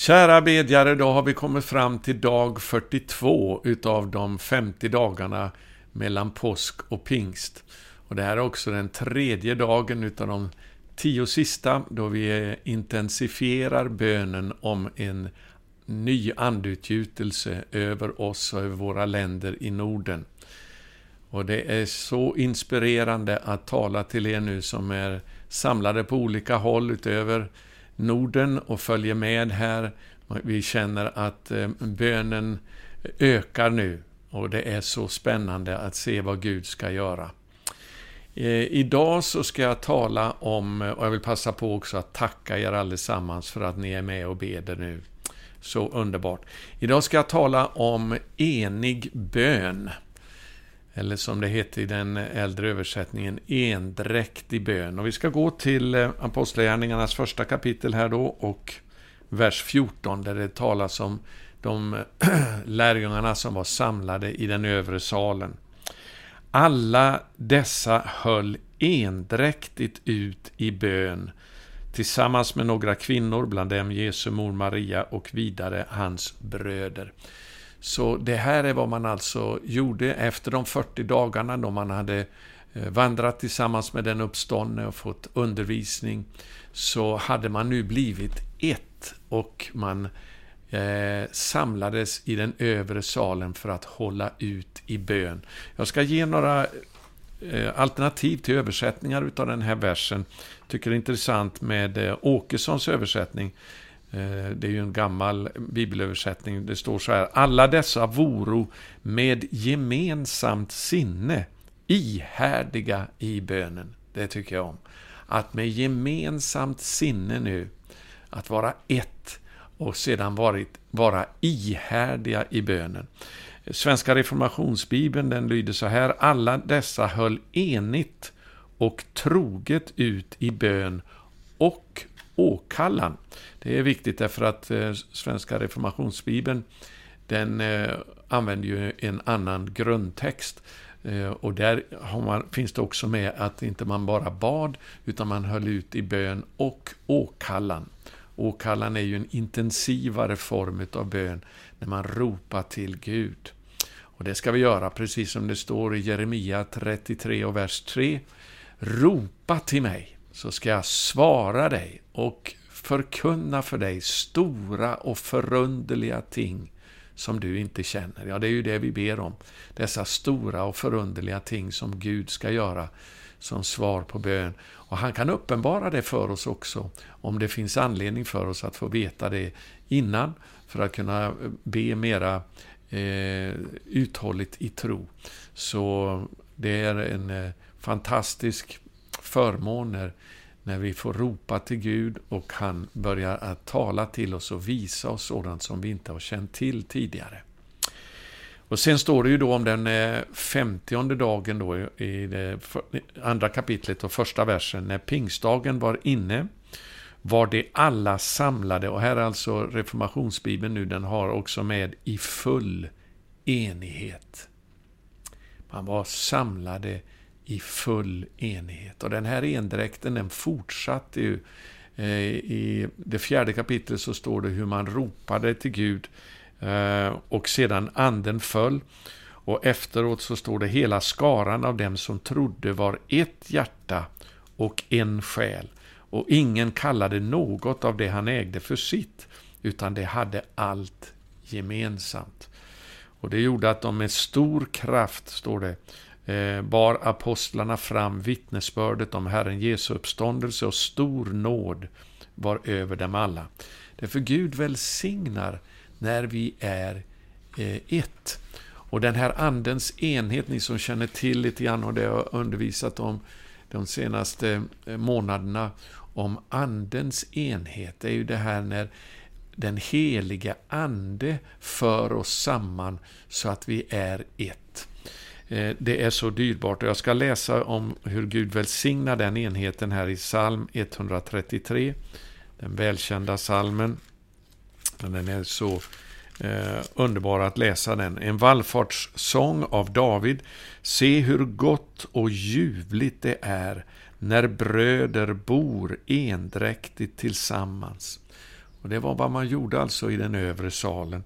Kära bedjare, då har vi kommit fram till dag 42 utav de 50 dagarna mellan påsk och pingst. Och det här är också den tredje dagen utav de tio sista då vi intensifierar bönen om en ny andutgjutelse över oss och över våra länder i Norden. Och det är så inspirerande att tala till er nu som är samlade på olika håll utöver Norden och följer med här. Vi känner att eh, bönen ökar nu och det är så spännande att se vad Gud ska göra. Eh, idag så ska jag tala om, eh, och jag vill passa på också att tacka er allesammans för att ni är med och beder nu. Så underbart. Idag ska jag tala om enig bön. Eller som det heter i den äldre översättningen, endräktig bön. Och vi ska gå till eh, Apostlagärningarnas första kapitel här då och vers 14 där det talas om de lärjungarna som var samlade i den övre salen. Alla dessa höll endräktigt ut i bön tillsammans med några kvinnor, bland dem Jesu mor Maria och vidare hans bröder. Så det här är vad man alltså gjorde efter de 40 dagarna då man hade eh, vandrat tillsammans med den uppståndne och fått undervisning, så hade man nu blivit ett och man eh, samlades i den övre salen för att hålla ut i bön. Jag ska ge några eh, alternativ till översättningar utav den här versen. Jag Tycker det är intressant med eh, Åkessons översättning. Eh, det är ju en gammal bibelöversättning. Det står så här. Alla dessa voro med gemensamt sinne ihärdiga i bönen. Det tycker jag om. Att med gemensamt sinne nu, att vara ett och sedan varit, vara ihärdiga i bönen. Svenska reformationsbibeln den lyder så här. Alla dessa höll enigt och troget ut i bön och åkallan. Det är viktigt därför att eh, Svenska reformationsbibeln den eh, använder ju en annan grundtext. Eh, och där man, finns det också med att inte man bara bad, utan man höll ut i bön och åkallan. Åkallan är ju en intensivare form av bön, när man ropar till Gud. Och det ska vi göra, precis som det står i Jeremia 33 och vers 3. Ropa till mig, så ska jag svara dig och förkunna för dig stora och förunderliga ting som du inte känner. Ja, det är ju det vi ber om. Dessa stora och förunderliga ting som Gud ska göra som svar på bön. Och han kan uppenbara det för oss också, om det finns anledning för oss att få veta det innan, för att kunna be mera eh, uthålligt i tro. Så det är en eh, fantastisk förmåner när vi får ropa till Gud och han börjar att tala till oss och visa oss sådant som vi inte har känt till tidigare. Och sen står det ju då om den eh, femtionde dagen då i det andra kapitlet och första versen. När pingstdagen var inne var det alla samlade, och här är alltså reformationsbibeln nu, den har också med i full enighet. Man var samlade i full enighet. Och den här endräkten den fortsatte ju. Eh, I det fjärde kapitlet så står det hur man ropade till Gud eh, och sedan anden föll. Och efteråt så står det hela skaran av dem som trodde var ett hjärta och en själ. Och ingen kallade något av det han ägde för sitt, utan det hade allt gemensamt. Och det gjorde att de med stor kraft, står det, Eh, bar apostlarna fram vittnesbördet om Herren Jesu uppståndelse och stor nåd var över dem alla. Därför Gud välsignar när vi är eh, ett. Och den här andens enhet, ni som känner till lite grann och det har undervisat om de senaste eh, månaderna, om andens enhet, det är ju det här när den heliga ande för oss samman så att vi är ett. Eh, det är så dyrbart. Och jag ska läsa om hur Gud välsignar den enheten här i psalm 133. Den välkända salmen. Den är så eh, underbar att läsa den. En vallfartssång av David. Se hur gott och ljuvligt det är när bröder bor endräktigt tillsammans. Och Det var vad man gjorde alltså i den övre salen.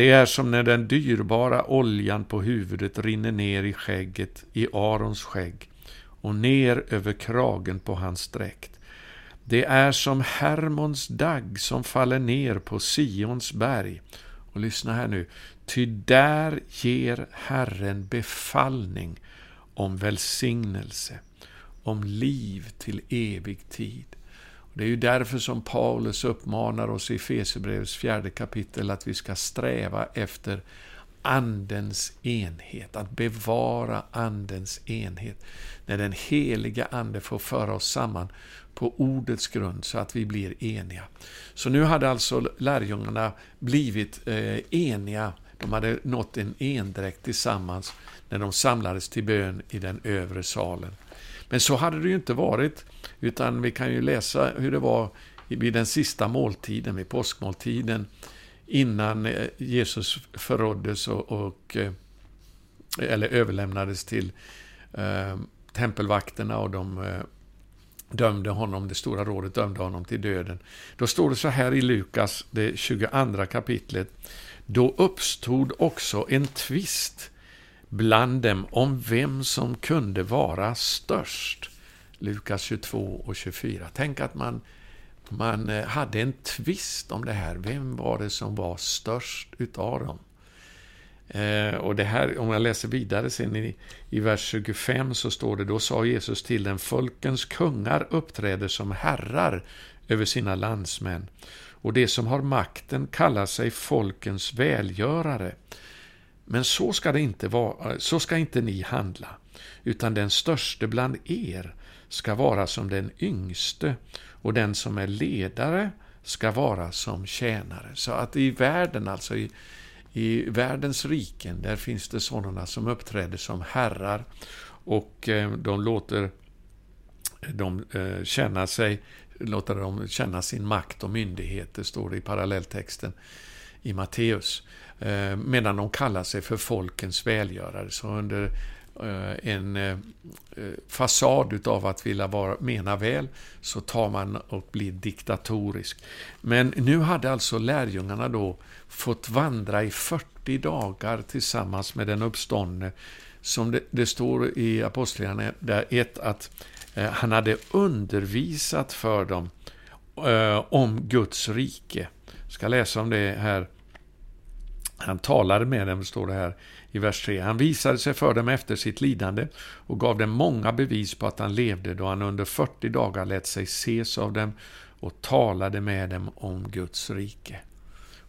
Det är som när den dyrbara oljan på huvudet rinner ner i skägget, i Arons skägg, och ner över kragen på hans dräkt. Det är som Hermons dagg som faller ner på Sions berg. Och lyssna här nu. Ty där ger Herren befallning om välsignelse, om liv till evig tid. Det är ju därför som Paulus uppmanar oss i Fesebrevets fjärde kapitel att vi ska sträva efter Andens enhet, att bevara Andens enhet. När den heliga Ande får föra oss samman på ordets grund så att vi blir eniga. Så nu hade alltså lärjungarna blivit eh, eniga. De hade nått en endräkt tillsammans när de samlades till bön i den övre salen. Men så hade det ju inte varit, utan vi kan ju läsa hur det var vid den sista måltiden, vid påskmåltiden, innan eh, Jesus förråddes och, och eh, eller överlämnades till eh, tempelvakterna och de eh, dömde honom, det stora rådet dömde honom till döden. Då står det så här i Lukas, det 22 kapitlet. Då uppstod också en tvist bland dem om vem som kunde vara störst. Lukas 22 och 24. Tänk att man, man eh, hade en tvist om det här. Vem var det som var störst utav dem? Eh, och det här, om jag läser vidare sen i, i vers 25 så står det, då sa Jesus till den, folkens kungar uppträder som herrar över sina landsmän, och det som har makten kallar sig folkens välgörare. Men så ska, det inte vara, så ska inte ni handla, utan den störste bland er ska vara som den yngste, och den som är ledare ska vara som tjänare. Så att i världen, alltså i, i världens riken, där finns det sådana som uppträder som herrar och eh, de låter eh, dem eh, känna sig, låter dem känna sin makt och myndighet, det står det i parallelltexten i Matteus. Eh, medan de kallar sig för folkens välgörare. Så under eh, en eh, fasad utav att vilja vara, mena väl, så tar man och blir diktatorisk. Men nu hade alltså lärjungarna då fått vandra i 40 dagar tillsammans med den uppståndne. Som det, det står i Apostlagärningarna 1 att han hade undervisat för dem om Guds rike. Jag ska läsa om det här. Han talade med dem, står det här i vers 3. Han visade sig för dem efter sitt lidande och gav dem många bevis på att han levde då han under 40 dagar lät sig ses av dem och talade med dem om Guds rike.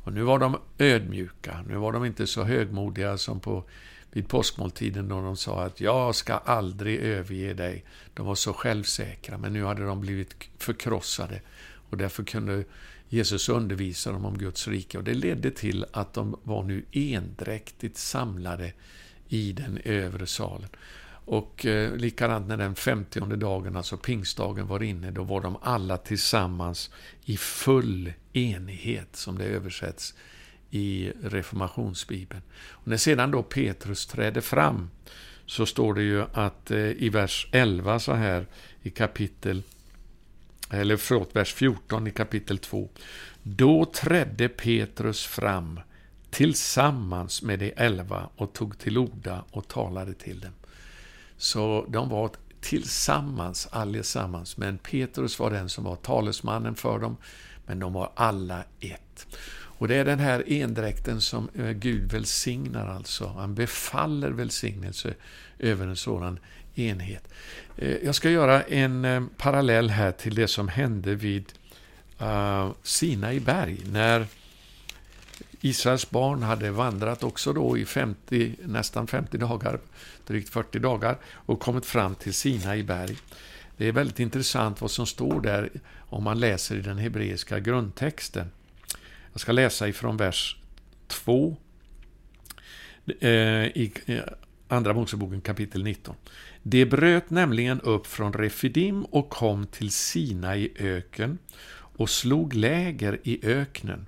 Och nu var de ödmjuka, nu var de inte så högmodiga som på, vid påskmåltiden då de sa att jag ska aldrig överge dig. De var så självsäkra, men nu hade de blivit förkrossade och därför kunde Jesus undervisade dem om Guds rike. Och det ledde till att de var nu endräktigt samlade i den övre salen. Och eh, likadant när den femtionde dagen, alltså pingstdagen, var inne, då var de alla tillsammans i full enighet, som det översätts i reformationsbibeln. Och när sedan då Petrus trädde fram, så står det ju att eh, i vers 11 så här i kapitel eller förlåt, vers 14 i kapitel 2. Då trädde Petrus fram tillsammans med de elva och tog till orda och talade till dem. Så de var tillsammans allesammans, men Petrus var den som var talesmannen för dem, men de var alla ett. Och det är den här endräkten som eh, Gud välsignar alltså. Han befaller välsignelse över en sådan enhet. Eh, jag ska göra en eh, parallell här till det som hände vid eh, Sinai berg, när Israels barn hade vandrat också då i 50, nästan 50 dagar, drygt 40 dagar, och kommit fram till Sinai berg. Det är väldigt intressant vad som står där om man läser i den hebreiska grundtexten. Jag ska läsa ifrån vers 2 i Andra Moseboken kapitel 19. Det bröt nämligen upp från Refidim och kom till Sinai öken och slog läger i öknen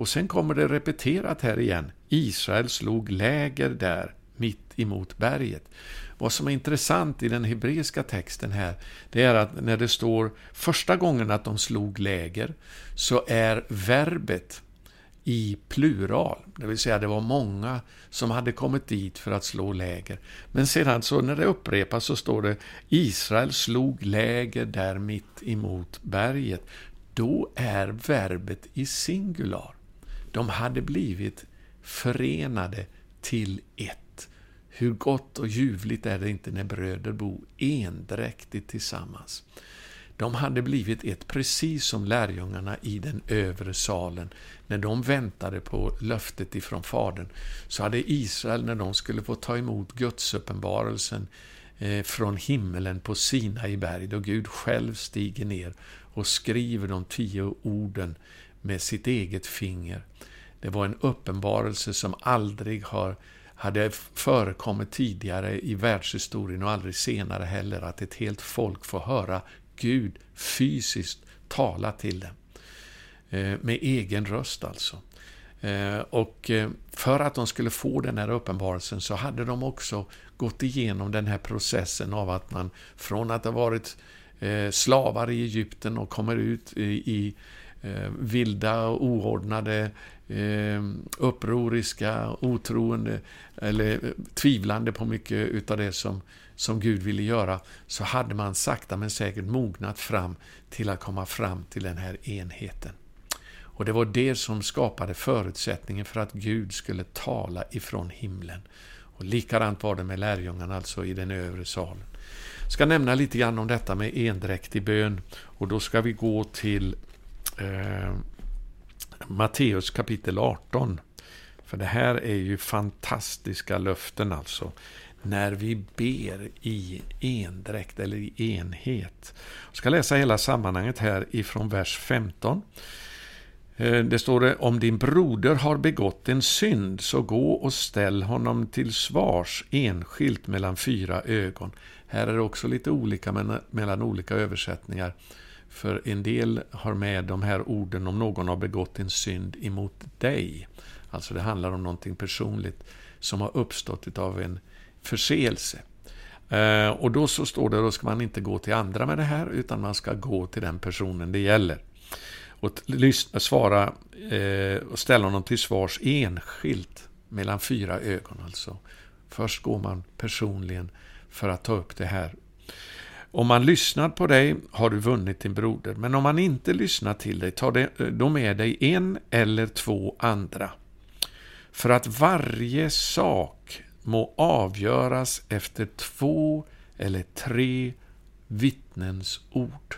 och sen kommer det repeterat här igen. Israel slog läger där mitt emot berget. Vad som är intressant i den hebreiska texten här, det är att när det står första gången att de slog läger, så är verbet i plural. Det vill säga, det var många som hade kommit dit för att slå läger. Men sedan så när det upprepas så står det Israel slog läger där mitt emot berget. Då är verbet i singular. De hade blivit förenade till ett. Hur gott och ljuvligt är det inte när bröder bor endräktigt tillsammans. De hade blivit ett, precis som lärjungarna i den övre salen. När de väntade på löftet ifrån Fadern, så hade Israel, när de skulle få ta emot Gudsuppenbarelsen eh, från himmelen på Sina i berg, då Gud själv stiger ner och skriver de tio orden med sitt eget finger. Det var en uppenbarelse som aldrig har hade förekommit tidigare i världshistorien och aldrig senare heller, att ett helt folk får höra Gud fysiskt tala till dem. Eh, med egen röst alltså. Eh, och eh, för att de skulle få den här uppenbarelsen så hade de också gått igenom den här processen av att man från att ha varit slavar i Egypten och kommer ut i vilda, oordnade, upproriska, otroende eller tvivlande på mycket utav det som som Gud ville göra, så hade man sakta men säkert mognat fram till att komma fram till den här enheten. Och det var det som skapade förutsättningen för att Gud skulle tala ifrån himlen. Och likadant var det med lärjungarna, alltså i den övre salen. Jag ska nämna lite grann om detta med endräktig bön, och då ska vi gå till eh, Matteus kapitel 18. För det här är ju fantastiska löften alltså när vi ber i endräkt eller i enhet. Jag ska läsa hela sammanhanget här ifrån vers 15. Eh, det står det, om din broder har begått en synd, så gå och ställ honom till svars enskilt mellan fyra ögon. Här är det också lite olika mellan olika översättningar. För en del har med de här orden om någon har begått en synd emot dig. Alltså det handlar om någonting personligt som har uppstått av en förseelse. Eh, och då så står det, då ska man inte gå till andra med det här, utan man ska gå till den personen det gäller. Och lyssna, svara eh, och ställa honom till svars enskilt mellan fyra ögon alltså. Först går man personligen för att ta upp det här. Om man lyssnar på dig har du vunnit din broder, men om man inte lyssnar till dig, ta eh, då med dig en eller två andra. För att varje sak må avgöras efter två eller tre vittnens ord.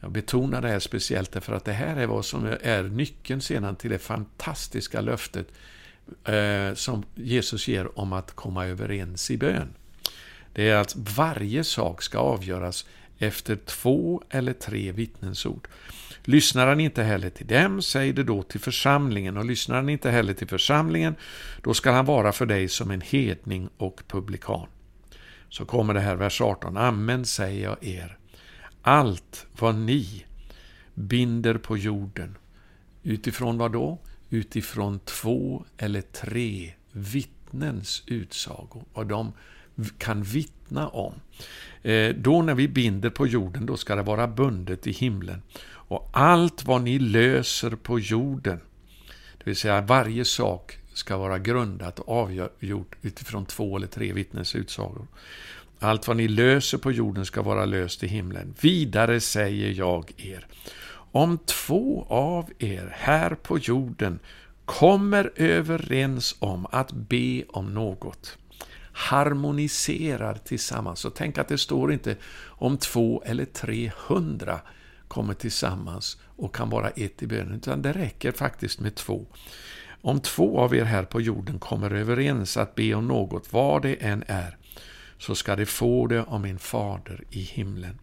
Jag betonar det här speciellt därför att det här är vad som är nyckeln sedan till det fantastiska löftet eh, som Jesus ger om att komma överens i bön. Det är att varje sak ska avgöras efter två eller tre vittnesord. Lyssnar han inte heller till dem, säg det då till församlingen, och lyssnar han inte heller till församlingen, då skall han vara för dig som en hedning och publikan. Så kommer det här, vers 18. Amen säger jag er. Allt vad ni binder på jorden, utifrån vad då? Utifrån två eller tre vittnens utsago, vad de kan vittna om. Eh, då när vi binder på jorden, då ska det vara bundet i himlen. Och allt vad ni löser på jorden, det vill säga varje sak ska vara grundat och avgjort utifrån två eller tre vittnens utsagor. Allt vad ni löser på jorden ska vara löst i himlen. Vidare säger jag er, om två av er här på jorden kommer överens om att be om något, harmoniserar tillsammans. Så tänk att det står inte om två eller tre hundra kommer tillsammans och kan vara ett i bönen, utan det räcker faktiskt med två. Om två av er här på jorden kommer överens att be om något, vad det än är, så ska de få det av min fader i himlen.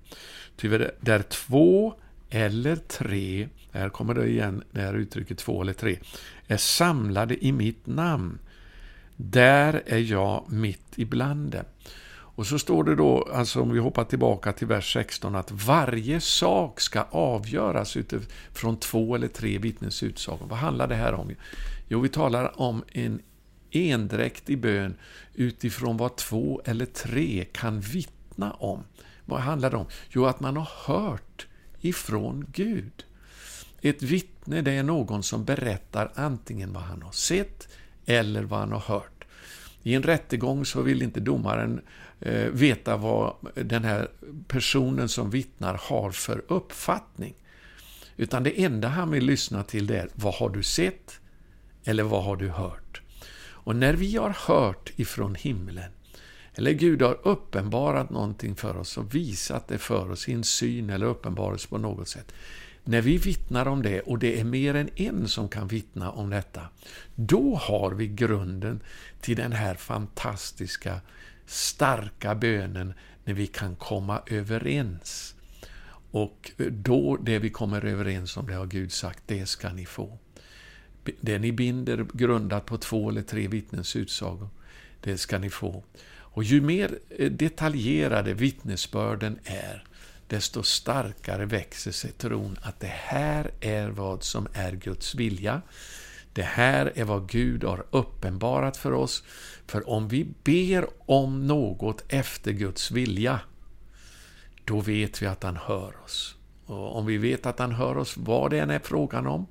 Ty där två eller tre, här kommer det igen, det här uttrycket två eller tre, är samlade i mitt namn, där är jag mitt ibland dem. Och så står det då, alltså om vi hoppar tillbaka till vers 16, att varje sak ska avgöras utifrån två eller tre vittnes utsagor. Vad handlar det här om? Jo, vi talar om en endräktig bön utifrån vad två eller tre kan vittna om. Vad handlar det om? Jo, att man har hört ifrån Gud. Ett vittne, det är någon som berättar antingen vad han har sett eller vad han har hört. I en rättegång så vill inte domaren eh, veta vad den här personen som vittnar har för uppfattning. Utan det enda han vill lyssna till det är, vad har du sett? Eller vad har du hört? Och när vi har hört ifrån himlen, eller Gud har uppenbarat någonting för oss och visat det för oss i en syn eller uppenbarelse på något sätt. När vi vittnar om det, och det är mer än en som kan vittna om detta, då har vi grunden till den här fantastiska, starka bönen när vi kan komma överens. Och då, det vi kommer överens om, det har Gud sagt, det ska ni få. Det ni binder grundat på två eller tre vittnens utsagor, det ska ni få. Och ju mer eh, detaljerade vittnesbörden är, desto starkare växer sig tron att det här är vad som är Guds vilja. Det här är vad Gud har uppenbarat för oss. För om vi ber om något efter Guds vilja, då vet vi att han hör oss. Och om vi vet att han hör oss, vad det än är frågan om,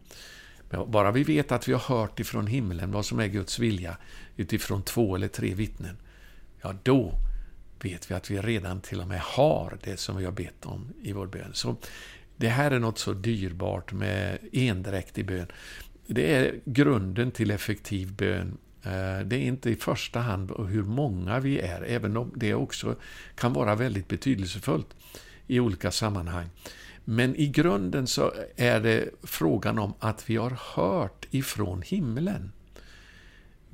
bara vi vet att vi har hört ifrån himlen vad som är Guds vilja utifrån två eller tre vittnen, ja då vet vi att vi redan till och med har det som vi har bett om i vår bön. Så det här är något så dyrbart med endräktig bön. Det är grunden till effektiv bön. Eh, det är inte i första hand hur många vi är, även om det också kan vara väldigt betydelsefullt i olika sammanhang. Men i grunden så är det frågan om att vi har hört ifrån himlen.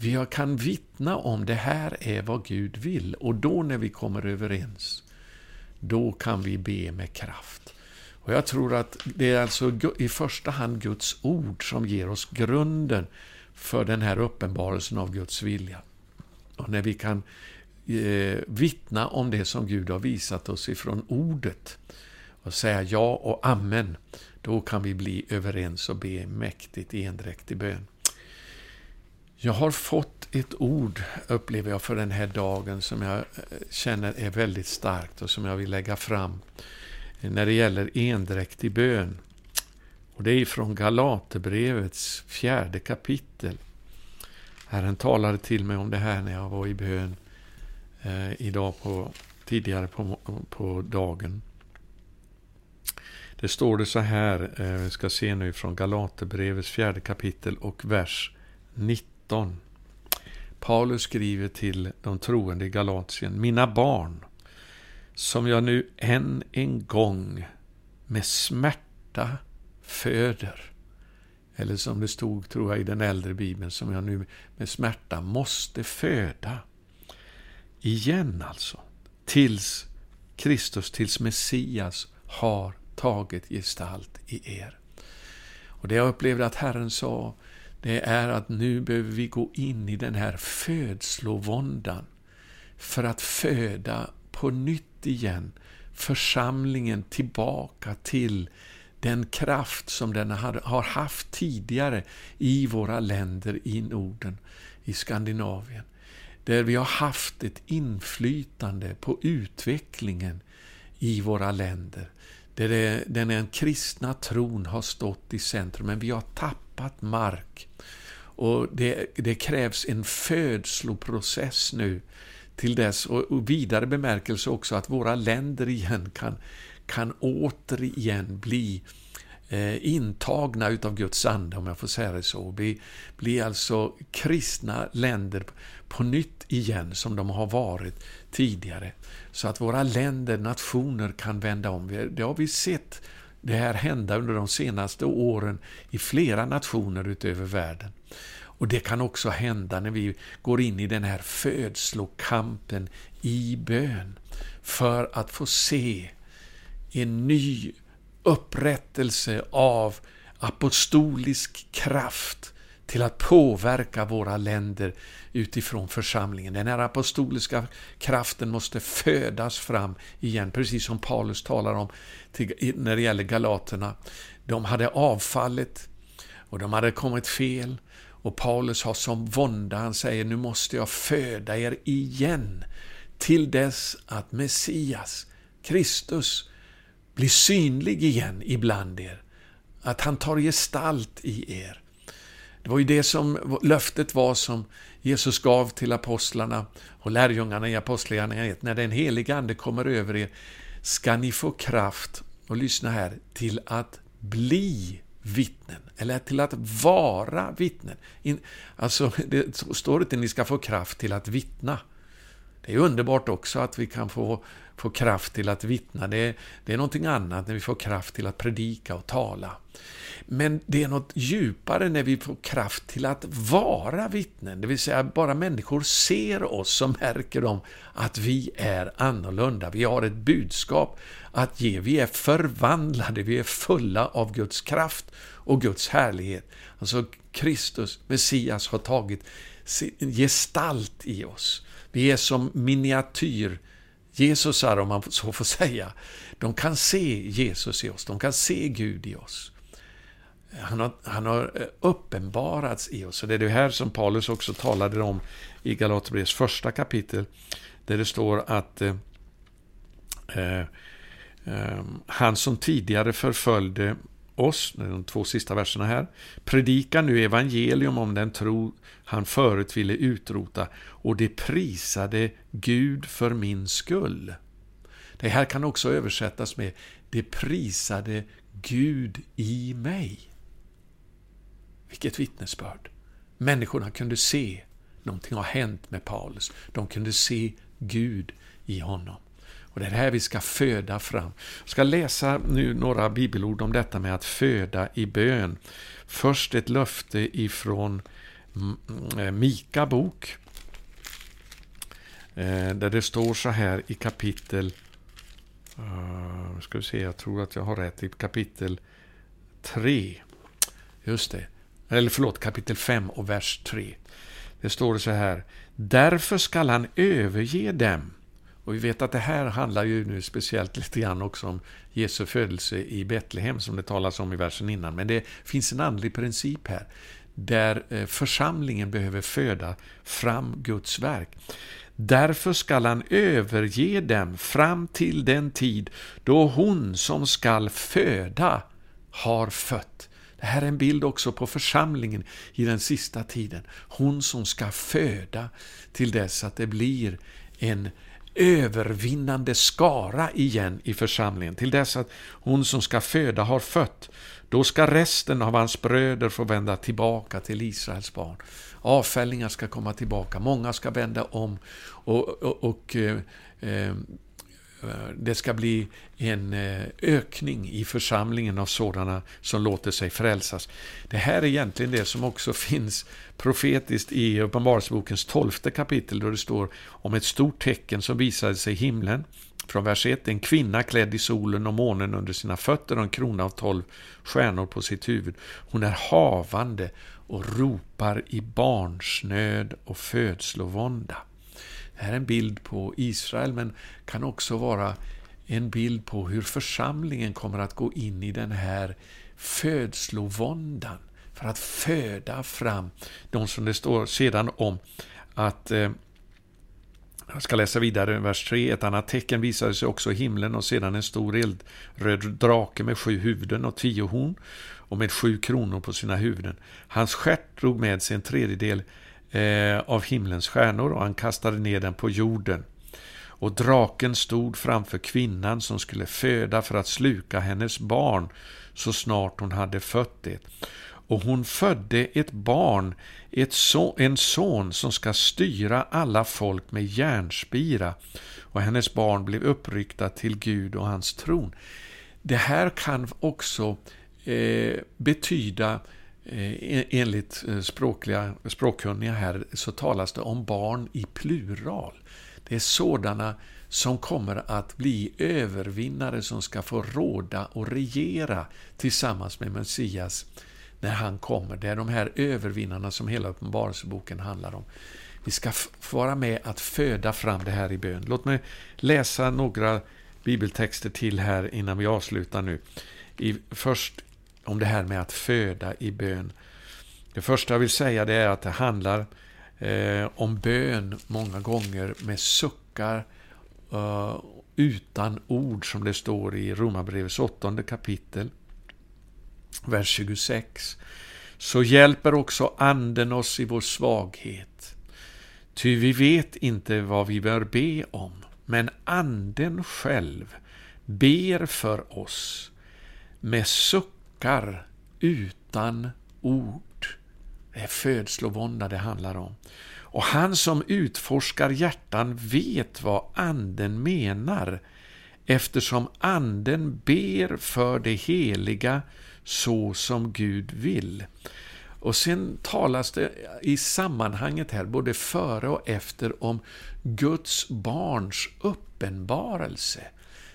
Vi kan vittna om det här är vad Gud vill och då när vi kommer överens, då kan vi be med kraft. Och Jag tror att det är alltså i första hand Guds ord som ger oss grunden för den här uppenbarelsen av Guds vilja. Och när vi kan eh, vittna om det som Gud har visat oss ifrån ordet och säga ja och amen, då kan vi bli överens och be mäktigt i endräktig bön. Jag har fått ett ord, upplever jag, för den här dagen som jag eh, känner är väldigt starkt och som jag vill lägga fram när det gäller endräktig bön. Och det är från Galaterbrevets fjärde kapitel. Herren talade till mig om det här när jag var i bön eh, idag på, tidigare på, på dagen. Det står det så här, eh, vi ska se nu från Galaterbrevets fjärde kapitel och vers 19. Paulus skriver till de troende i Galatien, Mina barn, som jag nu än en gång med smärta föder. Eller som det stod, tror jag, i den äldre bibeln, som jag nu med smärta måste föda. Igen alltså. Tills Kristus, tills Messias har tagit gestalt i er. Och det jag upplevde att Herren sa, det är att nu behöver vi gå in i den här födslovåndan för att föda på nytt igen församlingen tillbaka till den kraft som den har haft tidigare i våra länder i Norden, i Skandinavien. Där vi har haft ett inflytande på utvecklingen i våra länder. Där den kristna tron har stått i centrum, men vi har tappat mark. Och det, det krävs en födsloprocess nu till dess, och, vidare bemärkelse också att våra länder igen kan, kan återigen bli eh, intagna utav Guds ande, om jag får säga det så. Bli, bli alltså kristna länder på nytt igen, som de har varit tidigare. Så att våra länder, nationer kan vända om. Det har vi sett det här hända under de senaste åren i flera nationer utöver världen. Och det kan också hända när vi går in i den här födslokampen i bön för att få se en ny upprättelse av apostolisk kraft till att påverka våra länder utifrån församlingen. Den här apostoliska kraften måste födas fram igen, precis som Paulus talar om när det gäller galaterna. De hade avfallit och de hade kommit fel Och Paulus har som vånda, han säger nu måste jag föda er igen till dess att Messias, Kristus, blir synlig igen ibland er. Att han tar gestalt i er. Det var ju det som löftet var som Jesus gav till apostlarna och lärjungarna i Apostlagärningarna 1. När den helige Ande kommer över er ska ni få kraft, och lyssna här, till att bli vittnen, eller till att vara vittnen. alltså, det står inte att ni ska få kraft till att vittna. Det är underbart också att vi kan få, få kraft till att vittna. Det, det är någonting annat när vi får kraft till att predika och tala. Men det är något djupare när vi får kraft till att vara vittnen, det vill säga bara människor ser oss så märker de att vi är annorlunda. Vi har ett budskap att ge. Vi är förvandlade, vi är fulla av Guds kraft och Guds härlighet. Alltså Kristus, Messias, har tagit gestalt i oss. Vi är som miniatyr Jesusar, om man så får säga. De kan se Jesus i oss, de kan se Gud i oss. Han har, han har eh, uppenbarats i oss. Och det är det här som Paulus också talade om i Galaterbrevets första kapitel, där det står att eh, eh, eh han som tidigare förföljde oss, de två sista verserna här, Predika nu evangelium om den tro han förut ville utrota och det prisade Gud för min skull. Det här kan också översättas med det prisade Gud i mig. Vilket vittnesbörd! Människorna kunde se någonting har hänt med Paulus. De kunde se Gud i honom. Och Det är det här vi ska föda fram. Jag ska läsa nu några bibelord om detta med att föda i bön. Först ett löfte ifrån eh, Mika bok. Eh, där det står så här i kapitel... Eh, ska vi se, jag tror att jag har rätt. I kapitel 3. Just det. Eller förlåt, kapitel 5 och vers 3. Det står så här. Därför skall han överge dem. Och vi vet att det här handlar ju nu speciellt lite grann också om Jesu födelse i Betlehem som det talas om i versen innan. Men det finns en andlig princip här där eh, församlingen behöver föda fram Guds verk. Därför skall han överge dem fram till den tid då hon som skall föda har fött. Det här är en bild också på församlingen i den sista tiden. Hon som ska föda till dess att det blir en övervinnande skara igen i församlingen. Till dess att hon som ska föda har fött. Då ska resten av hans bröder få vända tillbaka till Israels barn. Avfällingar ska komma tillbaka, många ska vända om och, och, och eh, eh Eh, det ska bli en eh, ökning i församlingen av sådana som låter sig frälsas. Det här är egentligen det som också finns profetiskt i Uppenbarelsebokens tolfte kapitel då det står om ett stort tecken som visade sig i himlen. Från vers 1, en kvinna klädd i solen och månen under sina fötter och en krona av tolv stjärnor på sitt huvud. Hon är havande och ropar i barnsnöd och födslovånda. Det här är en bild på Israel, men kan också vara en bild på hur församlingen kommer att gå in i den här födslovåndan för att föda fram de som det står sedan om att eh, jag ska läsa vidare, vers 3. Ett annat tecken visade sig också i himlen och sedan en stor eldröd drake med sju huvuden och tio horn och med sju kronor på sina huvuden. Hans stjärt drog med sig en tredjedel Eh, av himlens stjärnor och han kastade ner den på jorden. Och draken stod framför kvinnan som skulle föda för att sluka hennes barn så snart hon hade fött det. Och hon födde ett barn, ett so en son som ska styra alla folk med järnspira. Och hennes barn blev uppryckta till Gud och hans tron. Det här kan också eh, betyda Eh, Eh, enligt eh, språkliga, språkkunniga här så talas det om barn i plural. Det är sådana som kommer att bli övervinnare som ska få råda och regera tillsammans med Messias när han kommer. Det är de här övervinnarna som hela Uppenbarelseboken handlar om. Vi ska få vara med att föda fram det här i bön. Låt mig läsa några bibeltexter till här innan vi avslutar nu. I, först om det här med att föda i bön. Det första jag vill säga det är att det handlar eh, om bön många gånger med suckar eh, utan ord som det står i Romarbrevets åttonde kapitel, vers 26. Så hjälper också Anden oss i vår svaghet. Ty vi vet inte vad vi bör be om, men Anden själv ber för oss med suckar utan ord. Det är födslovånda det handlar om. Och han som utforskar hjärtan vet vad anden menar, eftersom anden ber för det heliga så som Gud vill. Och sen talas det i sammanhanget här, både före och efter, om Guds barns uppenbarelse.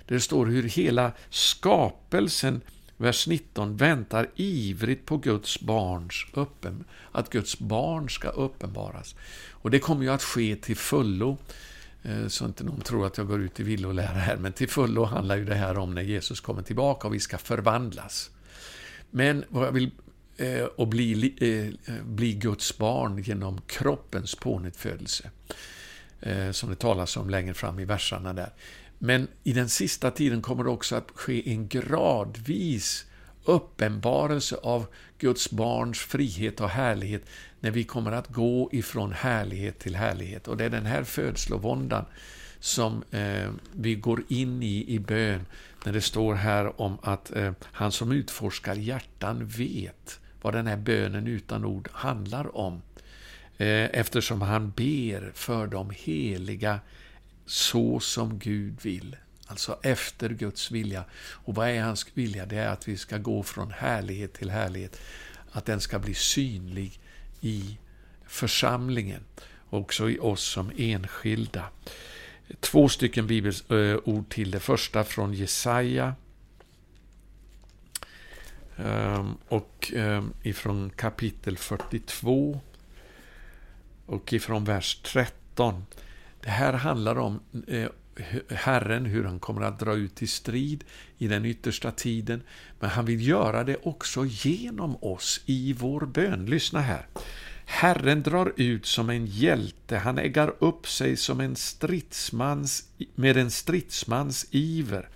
Det står hur hela skapelsen vers 19, väntar ivrigt på Guds barns öppen, att Guds barn ska uppenbaras. Och det kommer ju att ske till fullo, eh, så inte någon tror att jag går ut i villolära här, men till fullo handlar ju det här om när Jesus kommer tillbaka och vi ska förvandlas. Men vad jag vill eh, och bli, eh, bli Guds barn genom kroppens pånyttfödelse, som det talas om längre fram i verserna där. Men i den sista tiden kommer det också att ske en gradvis uppenbarelse av Guds barns frihet och härlighet när vi kommer att gå ifrån härlighet till härlighet. Och det är den här födslovåndan som eh, vi går in i i bön, när det står här om att eh, han som utforskar hjärtan vet vad den här bönen utan ord handlar om. Eh, eftersom han ber för de heliga så som Gud vill. Alltså efter Guds vilja. Och vad är hans vilja? Det är att vi ska gå från härlighet till härlighet. Att den ska bli synlig i församlingen. Också i oss som enskilda. Två stycken bibelord till. Det första från Jesaja. Ehm, och ehm, ifrån kapitel 42. Och ifrån vers 13. Det här handlar om eh, Herren, hur han kommer att dra ut till strid i den yttersta tiden. Men han vill göra det också genom oss i vår bön. Lyssna här. Herren drar ut som en hjälte, han äggar upp sig som en stridsmans, med en stridsmans iver.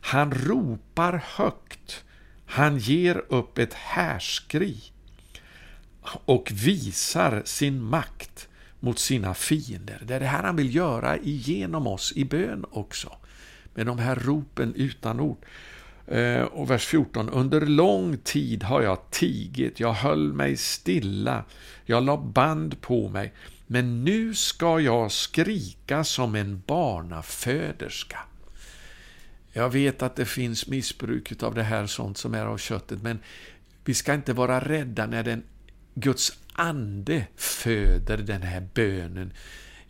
Han ropar högt, han ger upp ett härskri och visar sin makt mot sina fiender. Det är det här han vill göra igenom oss i bön också. Med de här ropen utan ord. Eh, och vers 14. Under lång tid har jag tigit, jag höll mig stilla, jag la band på mig, men nu ska jag skrika som en barnaföderska. Jag vet att det finns missbruk av det här, sånt som är av köttet, men vi ska inte vara rädda när den Guds ande föder den här bönen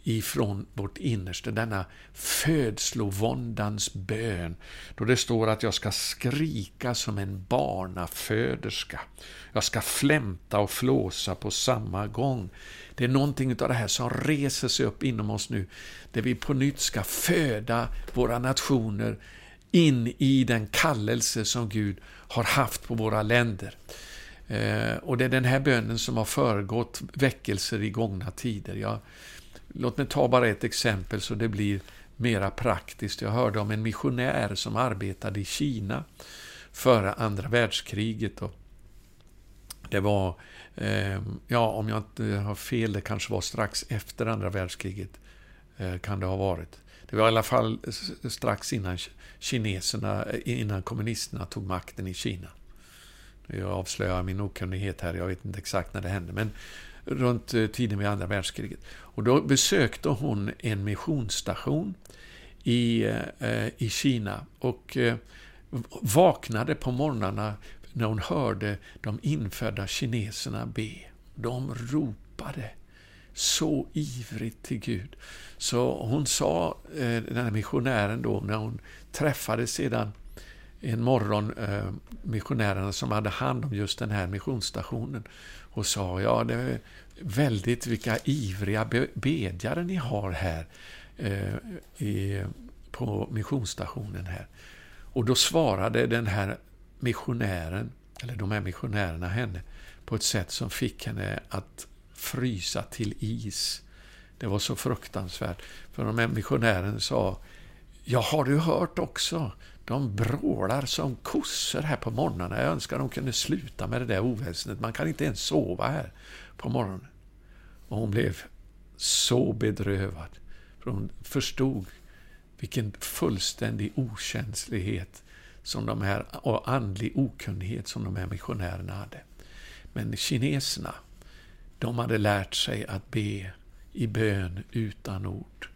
ifrån vårt innersta, denna födslovåndans bön, då det står att jag ska skrika som en barnaföderska. Jag ska flämta och flåsa på samma gång. Det är någonting av det här som reser sig upp inom oss nu, där vi på nytt ska föda våra nationer in i den kallelse som Gud har haft på våra länder. Eh, och det är den här bönen som har föregått väckelser i gångna tider. Jag, låt mig ta bara ett exempel så det blir mera praktiskt. Jag hörde om en missionär som arbetade i Kina före andra världskriget. Och det var, eh, ja om jag inte har fel, det kanske var strax efter andra världskriget. Eh, kan det ha varit. Det var i alla fall strax innan kineserna, eh, innan kommunisterna tog makten i Kina. Jag avslöjar min okunnighet här, jag vet inte exakt när det hände, men runt eh, tiden vid andra världskriget. Och då besökte hon en missionsstation i, eh, eh i Kina och eh, vaknade på morgnarna när hon hörde de infödda kineserna be. De ropade så ivrigt till Gud. Så hon sa, eh, den här missionären då, när hon träffade sedan en morgon eh, missionärerna som hade hand om just den här missionsstationen och sa ja, det är väldigt vilka ivriga bedjare ni har här eh, i, på missionsstationen här. Och då svarade den här missionären, eller de här missionärerna henne, på ett sätt som fick henne att frysa till is. Det var så fruktansvärt. För de här missionären sa, ja har du hört också? De brålar som kossor här på morgnarna. Jag önskar de kunde sluta med det där oväsendet. Man kan inte ens sova här på morgonen. Och hon blev så bedrövad. För hon förstod vilken fullständig okänslighet som de här, och andlig okunnighet som de här missionärerna hade. Men kineserna, de hade lärt sig att be i bön utan ord.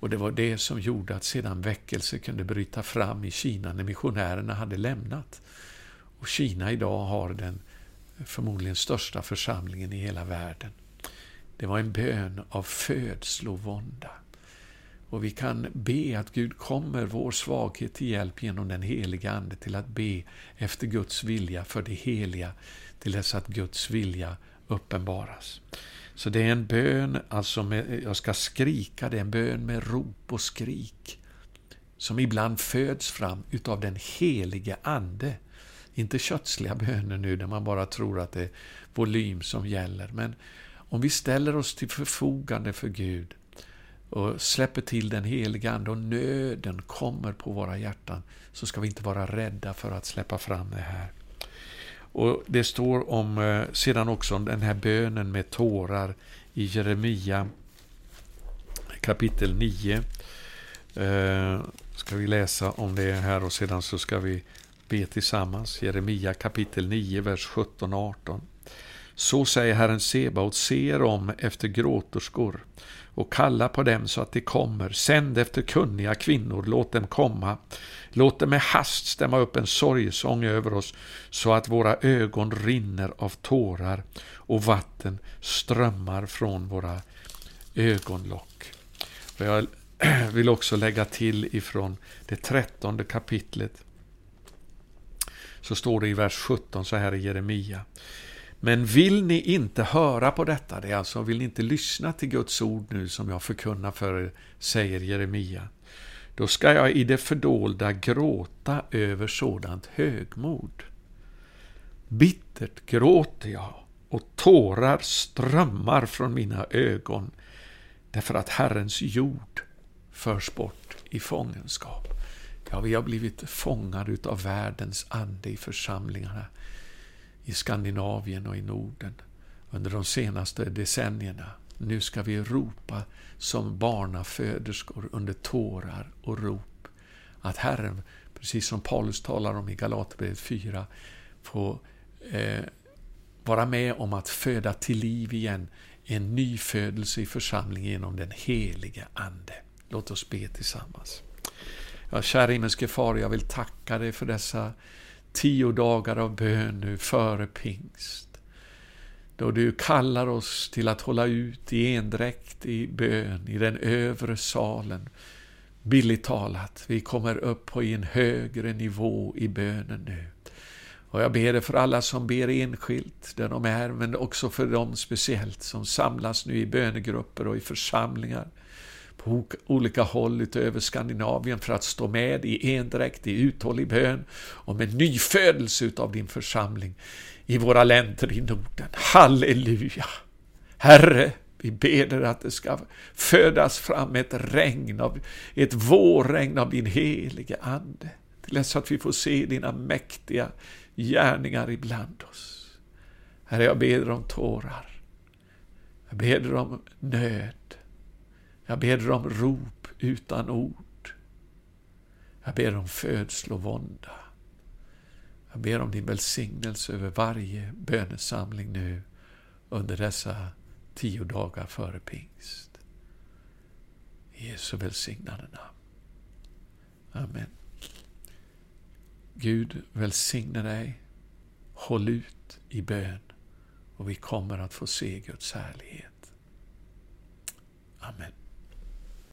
Och det var det som gjorde att sedan väckelse kunde bryta fram i Kina när missionärerna hade lämnat. Och Kina idag har den förmodligen största församlingen i hela världen. Det var en bön av födslovånda. Och vi kan be att Gud kommer vår svaghet till hjälp genom den heliga Ande till att be efter Guds vilja för det heliga till dess att Guds vilja uppenbaras. Så det är en bön, alltså med, jag ska skrika, det är en bön med rop och skrik. Som ibland föds fram utav den helige Ande. Inte kötsliga böner nu där man bara tror att det är volym som gäller. Men om vi ställer oss till förfogande för Gud och släpper till den helige Ande och nöden kommer på våra hjärtan så ska vi inte vara rädda för att släppa fram det här. Och Det står om eh, sedan också om den här bönen med tårar i Jeremia kapitel 9. Eh, ska vi läsa om det här och sedan så ska vi be tillsammans. Jeremia kapitel 9, vers 17 och 18. Så säger Herren Sebaot, se er om efter gråterskor och kalla på dem så att de kommer. Sänd efter kunniga kvinnor, låt dem komma. Låt dem med hast stämma upp en sorgesång över oss så att våra ögon rinner av tårar och vatten strömmar från våra ögonlock. Och jag vill också lägga till ifrån det trettonde kapitlet så står det i vers 17 så här i Jeremia. Men vill ni inte höra på detta, det är alltså, vill ni inte lyssna till Guds ord nu som jag förkunnar för er, säger Jeremia, då ska jag i det fördolda gråta över sådant högmod. Bittert gråter jag och tårar strömmar från mina ögon därför att Herrens jord förs bort i fångenskap. Ja, vi har blivit fångade av världens ande i församlingarna i Skandinavien och i Norden under de senaste decennierna. Nu ska vi ropa som barnaföderskor under tårar och rop. Att Herren, precis som Paulus talar om i Galaterbrevet 4, får eh, vara med om att föda till liv igen en ny födelse i församlingen genom den helige Ande. Låt oss be tillsammans. Ja, kära himmelske Far, jag vill tacka dig för dessa tio dagar av bön nu före pingst. Då du kallar oss till att hålla ut i endräkt i bön i den övre salen. Billigt talat, vi kommer upp på en högre nivå i bönen nu. Och jag ber det för alla som ber enskilt där de är, men också för dem speciellt som samlas nu i bönegrupper och i församlingar på olika håll utöver Skandinavien för att stå med i endräkt, i uthållig bön och med nyfödelse utav din församling i våra länder i Norden. Halleluja! Herre, vi ber dig att det ska födas fram ett regn av, ett vårregn av din helige Ande. Till dess att vi får se dina mäktiga gärningar ibland oss. Herre, jag ber om tårar. Jag ber om nöd. Jag ber om rop utan ord. Jag ber om födslovånda. Jag ber om din välsignelse över varje bönesamling nu under dessa tio dagar före pingst. I Jesu välsignade namn. Amen. Gud välsigne dig. Håll ut i bön och vi kommer att få se Guds härlighet. Amen.